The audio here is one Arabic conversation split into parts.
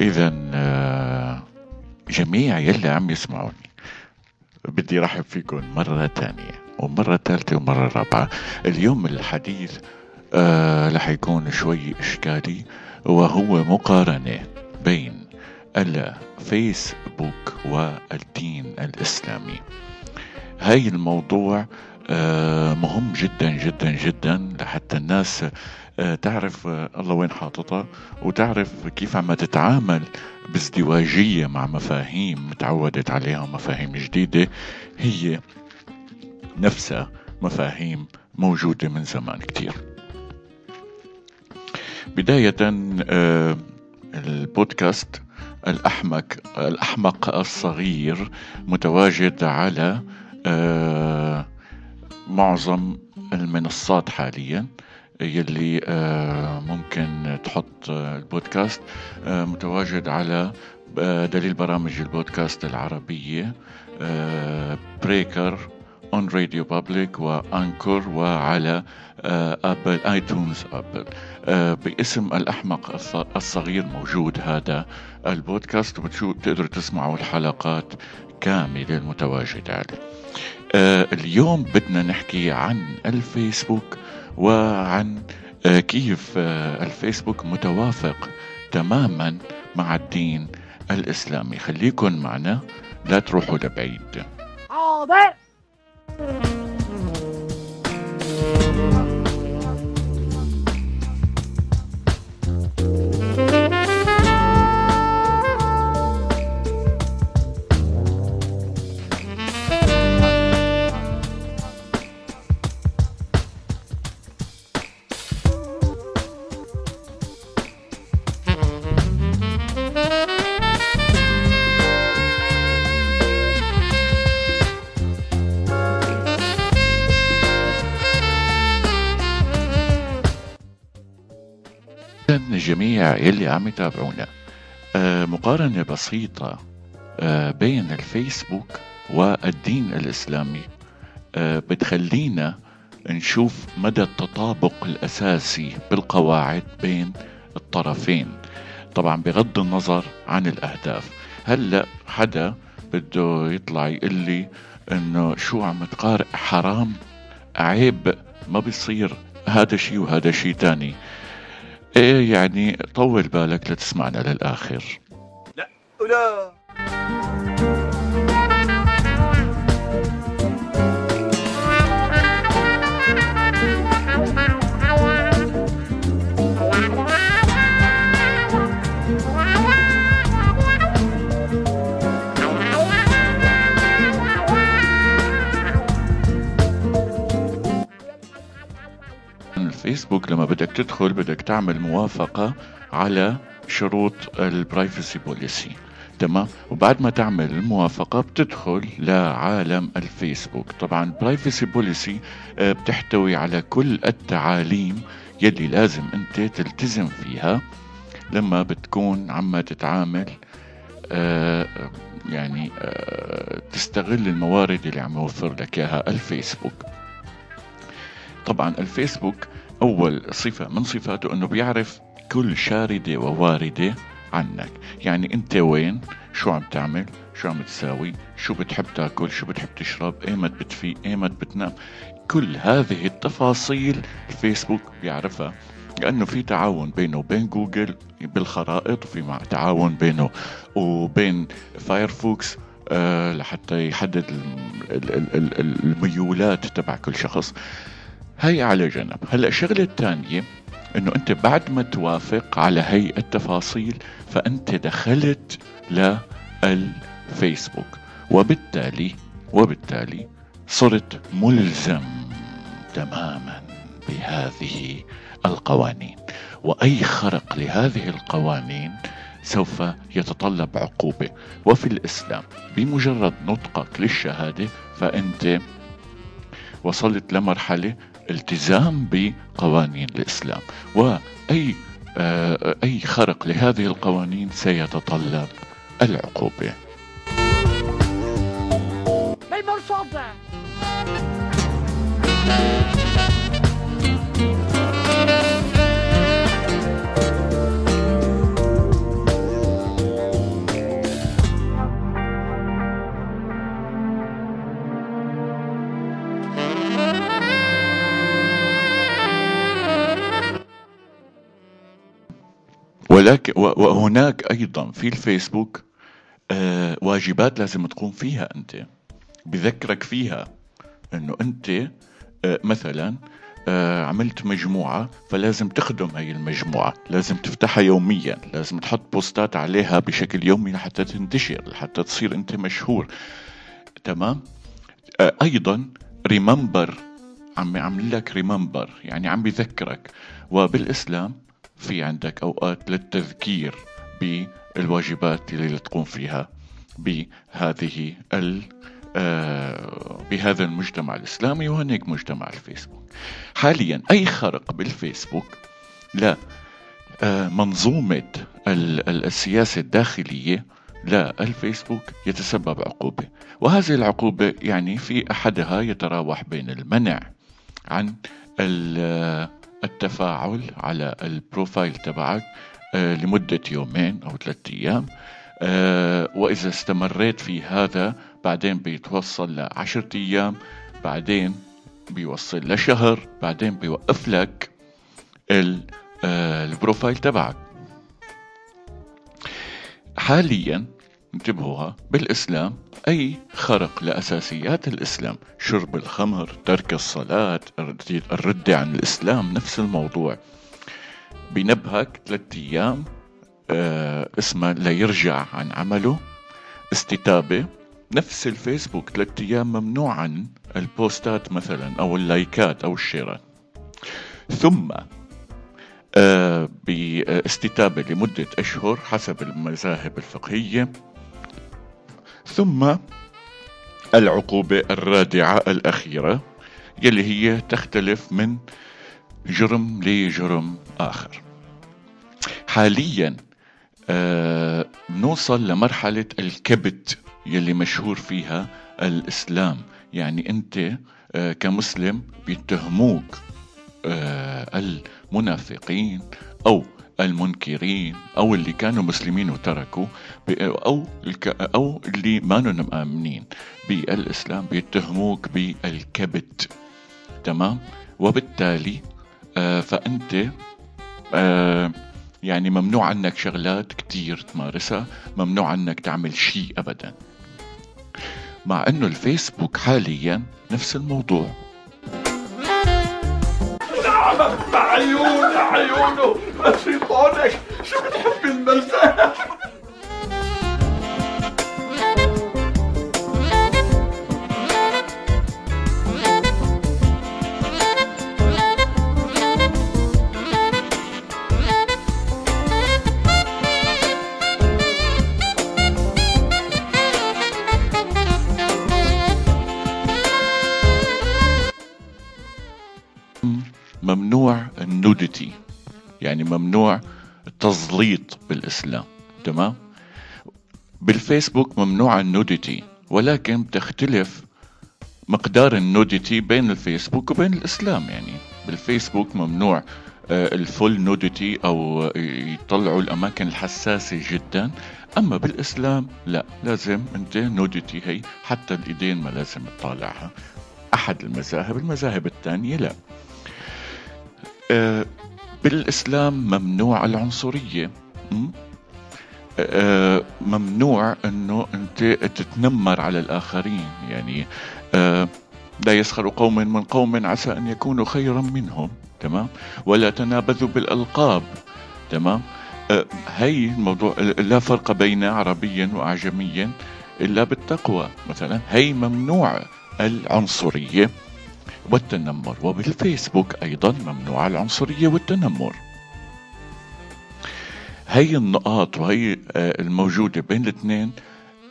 إذا جميع يلي عم يسمعوني بدي رحب فيكم مرة تانية ومرة ثالثة ومرة رابعة. اليوم الحديث آه رح يكون شوي إشكالي وهو مقارنة بين الفيسبوك والدين الإسلامي. هاي الموضوع آه مهم جدا جدا جدا لحتى الناس آه تعرف آه الله وين حاططها؟ وتعرف كيف عم تتعامل بازدواجية مع مفاهيم تعودت عليها مفاهيم جديدة. هي نفسها مفاهيم موجودة من زمان كتير. بداية آه البودكاست الأحمق الأحمق الصغير متواجد على آه معظم المنصات حاليا. يلي آه ممكن تحط البودكاست آه متواجد على دليل برامج البودكاست العربية Breaker اون RadioPublic و Anchor وعلى Apple iTunes Apple باسم الأحمق الصغير موجود هذا البودكاست وتقدروا تسمعوا الحلقات كاملة المتواجدة عليه. آه اليوم بدنا نحكي عن الفيسبوك. وعن آه كيف آه الفيسبوك متوافق تماما مع الدين الإسلامي. خليكن معنا لا تروحوا لبعيد. حاضر. الجميع يلي عم يتابعونا. آه مقارنة بسيطة آه بين الفيسبوك والدين الإسلامي. آه بتخلينا نشوف مدى التطابق الأساسي بالقواعد بين الطرفين. طبعا بغض النظر عن الأهداف. هلأ حدا بده يطلع يقول لي إنه شو عم تقارئ حرام؟ عيب ما بيصير هذا شيء وهذا شيء تاني. إيه يعني طول بالك لتسمعنا للآخر. لا لا الفيسبوك لما بدك تدخل بدك تعمل موافقة على شروط ال privacy policy تمام؟ وبعد ما تعمل الموافقة بتدخل لعالم الفيسبوك. طبعا privacy policy بتحتوي على كل التعاليم يلي لازم أنت تلتزم فيها لما بتكون عم تتعامل آه يعني آه تستغل الموارد اللي عم يوفر لك إياها الفيسبوك. طبعا الفيسبوك أول صفة من صفاته أنه بيعرف كل شاردة وواردة عنك. يعني أنت وين؟ شو عم تعمل؟ شو عم تساوي؟ شو بتحب تاكل؟ شو بتحب تشرب؟ أيمت بتفيق أيمت بتنام؟ كل هذه التفاصيل الفيسبوك بيعرفها لأنه في تعاون بينه وبين جوجل بالخرائط وفي تعاون بينه وبين فايرفوكس أه لحتى يحدد الميولات تبع كل شخص. هي على جنب. هلا الشغلة الثانية إنه أنت بعد ما توافق على هي التفاصيل فأنت دخلت للفيسبوك. وبالتالي وبالتالي صرت ملزم تماما بهذه القوانين. وأي خرق لهذه القوانين سوف يتطلب عقوبة. وفي الإسلام بمجرد نطقك للشهادة فأنت وصلت لمرحلة التزام بقوانين الإسلام وأي آه أي خرق لهذه القوانين سيتطلب العقوبة. ولكن وهناك أيضا في الفيسبوك آه واجبات لازم تقوم فيها أنت بذكرك فيها إنه أنت آه مثلا آه عملت مجموعة فلازم تخدم هاي المجموعة لازم تفتحها يوميا لازم تحط بوستات عليها بشكل يومي لحتى تنتشر لحتى تصير أنت مشهور. تمام؟ أيضا ريمبر عم يعمل لك ريمبر يعني عم بذكرك. وبالإسلام في عندك أوقات للتذكير بالواجبات اللي تقوم فيها بهذه ال آه، بهذا المجتمع الإسلامي وهناك مجتمع الفيسبوك. حاليا أي خرق بالفيسبوك لا آه، منظومة السياسة الداخلية لا الفيسبوك يتسبب عقوبة. وهذه العقوبة يعني في أحدها يتراوح بين المنع عن التفاعل على ال profile تبعك آه، لمدة يومين أو ثلاثة أيام. وإذا استمريت في هذا بعدين بيتوصل لعشرة أيام بعدين بيوصل لشهر بعدين بيوقف لك آه، ال profile تبعك. حاليا انتبهوها. بالإسلام أي خرق لأساسيات الإسلام. شرب الخمر ترك الصلاة الردة عن الإسلام نفس الموضوع. بنبهك ثلاثة أيام آه اسمه ليرجع عن عمله. استتابة نفس الفيسبوك ثلاثة أيام ممنوع عن البوستات مثلا أو اللايكات أو الشيرات. ثم آه بإستتابة لمدة أشهر حسب المذاهب الفقهية. ثم العقوبة الرادعة الأخيرة يلي هي تختلف من جرم لجرم آخر. حاليا آه نوصل لمرحلة الكبت يلي مشهور فيها الإسلام. يعني أنت آه، كمسلم بيتهموك آه، المنافقين أو المنكرين أو اللي كانوا مسلمين وتركوا أو أو اللي ما مآمنين بالإسلام بيتهموك بالكبت. تمام؟ وبالتالي آه، فأنت يعني ممنوع عنك شغلات كتير تمارسها ممنوع عنك تعمل شيء أبدا. مع إنه الفيسبوك حاليا نفس الموضوع. نعم عيون عيونه شيطانك شو بتحب المزاح ممنوع النودتي يعني ممنوع التزليط بالإسلام تمام؟ بالفيسبوك ممنوع النودتي ولكن بتختلف مقدار النودتي بين الفيسبوك وبين الإسلام يعني بالفيسبوك ممنوع آه، الفول نودتي أو يطلعوا الأماكن الحساسة جدا أما بالإسلام لا لازم أنت نودتي هي حتى الإيدين ما لازم تطالعها أحد المذاهب المذاهب الثانية لا. بالإسلام ممنوع العنصرية. آه، ممنوع أنه أنت تتنمر على الآخرين. يعني آه، لا يسخر قوم من قوم عسى أن يكونوا خيرا منهم. تمام؟ ولا تنابذوا بالألقاب. تمام؟ هي الموضوع لا فرق بين عربي وأعجمي إلا بالتقوى. مثلا هي ممنوع العنصرية. والتنمر وبالفيسبوك أيضا ممنوع العنصرية والتنمر. هي النقاط وهي آه، الموجودة بين الاثنين.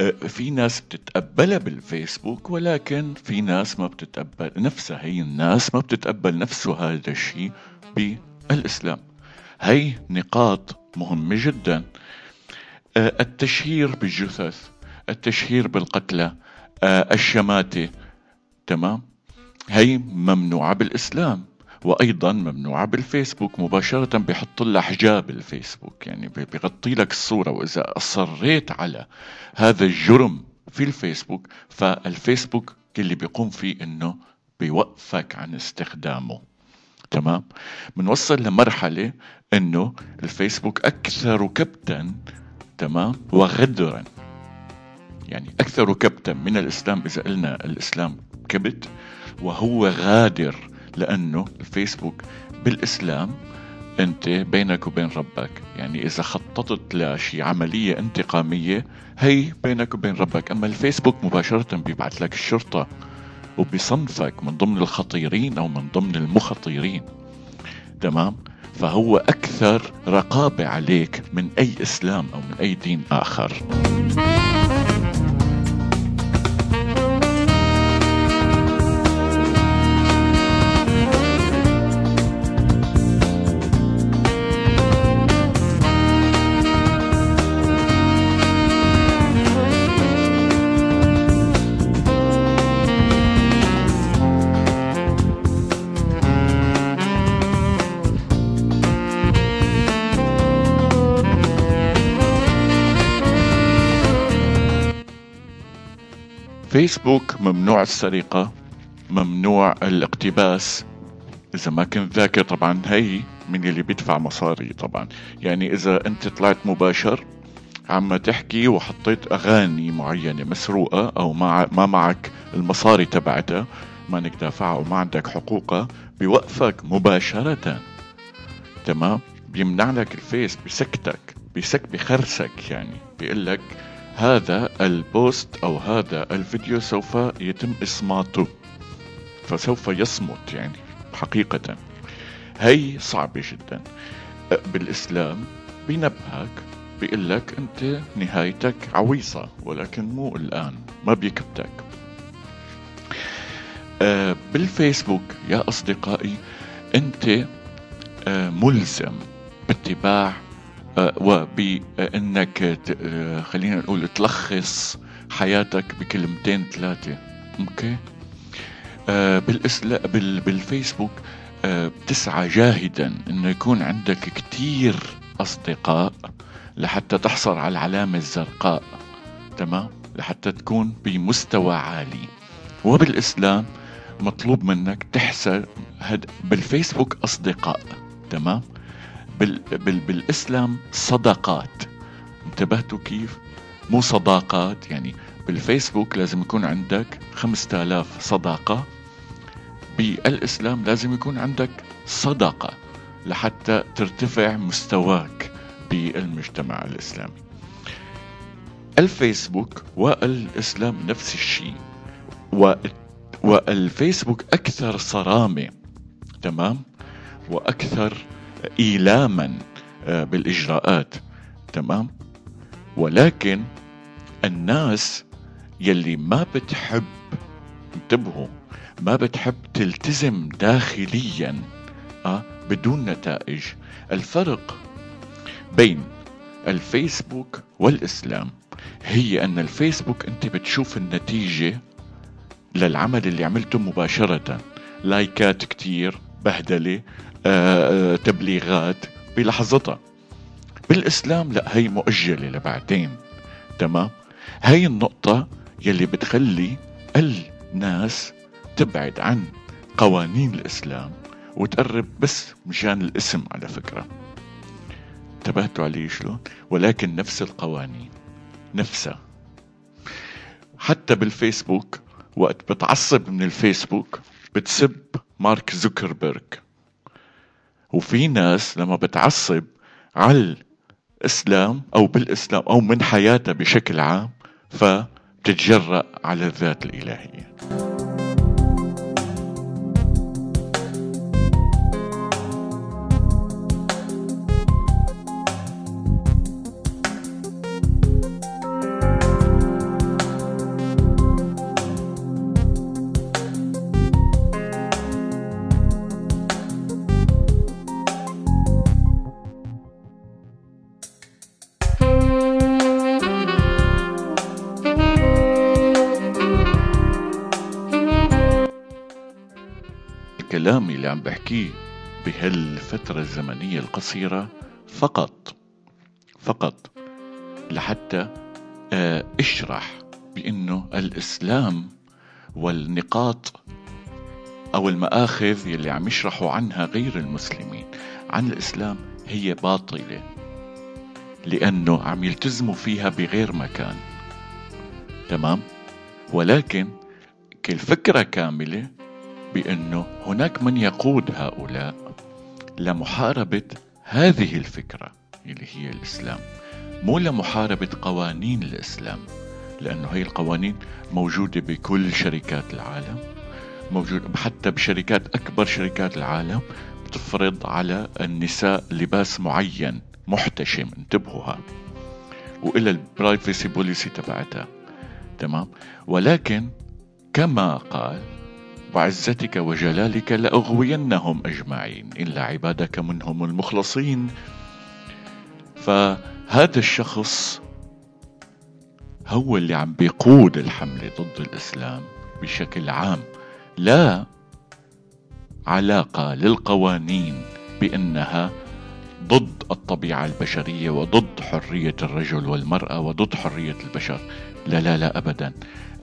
آه، في ناس بتتقبلها بالفيسبوك ولكن في ناس ما بتتقبل نفسها. هي الناس ما بتتقبل نفسه هذا الشيء بالإسلام. هي نقاط مهمة جدا. آه، التشهير بالجثث التشهير بالقتلى الشماتة. تمام؟ هي ممنوعة بالإسلام وأيضا ممنوعة بالفيسبوك مباشرة بيحط لها حجاب الفيسبوك. يعني بيغطي لك الصورة وإذا أصريت على هذا الجرم في الفيسبوك فالفيسبوك اللي بيقوم فيه إنه بيوقفك عن استخدامه. تمام؟ بنوصل لمرحلة إنه الفيسبوك أكثر كبتا تمام؟ وغدرا. يعني أكثر كبتا من الإسلام إذا قلنا الإسلام كبت وهو غادر لأنه الفيسبوك بالإسلام أنت بينك وبين ربك يعني إذا خططت لشي عملية انتقامية هي بينك وبين ربك. أما الفيسبوك مباشرة بيبعث لك الشرطة وبيصنفك من ضمن الخطيرين أو من ضمن المخطرين تمام؟ فهو أكثر رقابة عليك من أي إسلام أو من أي دين آخر. فيسبوك ممنوع السرقة ممنوع الاقتباس. إذا ما كنت ذاكر طبعا هي من اللي بيدفع مصاري طبعا. يعني إذا أنت طلعت مباشر عم تحكي وحطيت أغاني معينة مسروقة أو ما, معك المصاري تبعتها ما إنك دافعها وما عندك حقوقها بيوقفك مباشرة. تمام؟ بيمنع لك الفيس بسكتك بسك بخرسك يعني. بيقول لك هذا البوست أو هذا الفيديو سوف يتم إصماته. فسوف يصمت يعني حقيقة. هي صعبة جدا. بالإسلام بينبهك بيقول لك أنت نهايتك عويصة ولكن مو الآن ما بيكبتك. آه، بالفيسبوك يا أصدقائي أنت آه، ملزم باتباع وبانك آه، خلينا نقول تلخص حياتك بكلمتين ثلاثة أوكي. بالفيسبوك بتسعى جاهدا إنه يكون عندك كتير أصدقاء لحتى تحصل على العلامة الزرقاء. تمام؟ لحتى تكون بمستوى عالي. وبالإسلام مطلوب منك تحسر هد... بالفيسبوك أصدقاء. تمام؟ بال بال بالإسلام صداقات انتبهتوا كيف؟ مو صداقات يعني بالفيسبوك لازم يكون عندك خمسة آلاف صداقة بالإسلام لازم يكون عندك صداقة لحتى ترتفع مستواك بالمجتمع الإسلامي الفيسبوك والإسلام نفس الشيء. والفيسبوك أكثر صرامة تمام وأكثر إيلاما آه، بالإجراءات تمام؟ ولكن الناس يلي ما بتحب انتبهوا ما بتحب تلتزم داخليا أه بدون نتائج. الفرق بين الفيسبوك والإسلام هي أن الفيسبوك أنت بتشوف النتيجة للعمل اللي عملته مباشرة. لايكات كتير بهدلة تبليغات بلحظتها. بالإسلام لا هي مؤجلة لبعدين تمام؟ هي النقطة يلي بتخلي الناس تبعد عن قوانين الإسلام وتقرب بس مشان الاسم على فكرة. انتبهتوا علي شلون؟ ولكن نفس القوانين نفسها. حتى بالفيسبوك وقت بتعصب من الفيسبوك بتسب مارك زوكربيرج وفي ناس لما بتعصب على الإسلام أو بالإسلام أو من حياتها بشكل عام فبتتجرأ على الذات الإلهية. كلامي اللي عم بحكيه بهالفترة الزمنية القصيرة فقط فقط لحتى آه، اشرح بأنه الإسلام والنقاط أو المآخذ يلي عم يشرحوا عنها غير المسلمين عن الإسلام هي باطلة لأنه عم يلتزموا فيها بغير مكان. تمام؟ ولكن كالفكرة كاملة بأنه هناك من يقود هؤلاء لمحاربة هذه الفكرة اللي هي الإسلام. مو لمحاربة قوانين الإسلام لأنه هي القوانين موجودة بكل شركات العالم موجود حتى بشركات أكبر شركات العالم بتفرض على النساء لباس معين محتشم انتبهوا وإلى البرايفسي بوليسي تبعتها تمام؟ ولكن كما قال وعزتك وجلالك لأغوينهم أجمعين. إلا عبادك منهم المخلصين. فهذا الشخص هو اللي عم بيقود الحملة ضد الإسلام بشكل عام. لا علاقة للقوانين بأنها ضد الطبيعة البشرية وضد حرية الرجل والمرأة وضد حرية البشر. لا لا لا أبدا.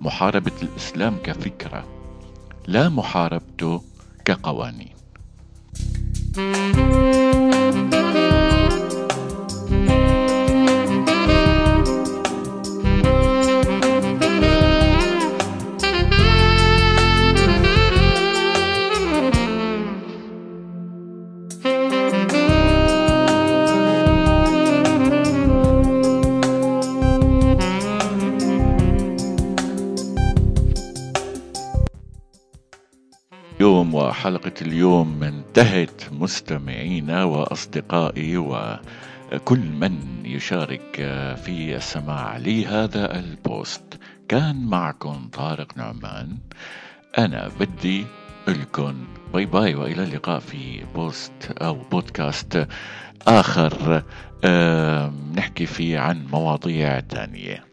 محاربة الإسلام كفكرة. لا محاربته كقوانين. وحلقة اليوم انتهت مستمعينا وأصدقائي وكل من يشارك في السماع لهذا ال post. كان معكم طارق نعمان. أنا بدي لكم bye bye وإلى اللقاء في post أو بودكاست آخر. نحكي فيه عن مواضيع تانية.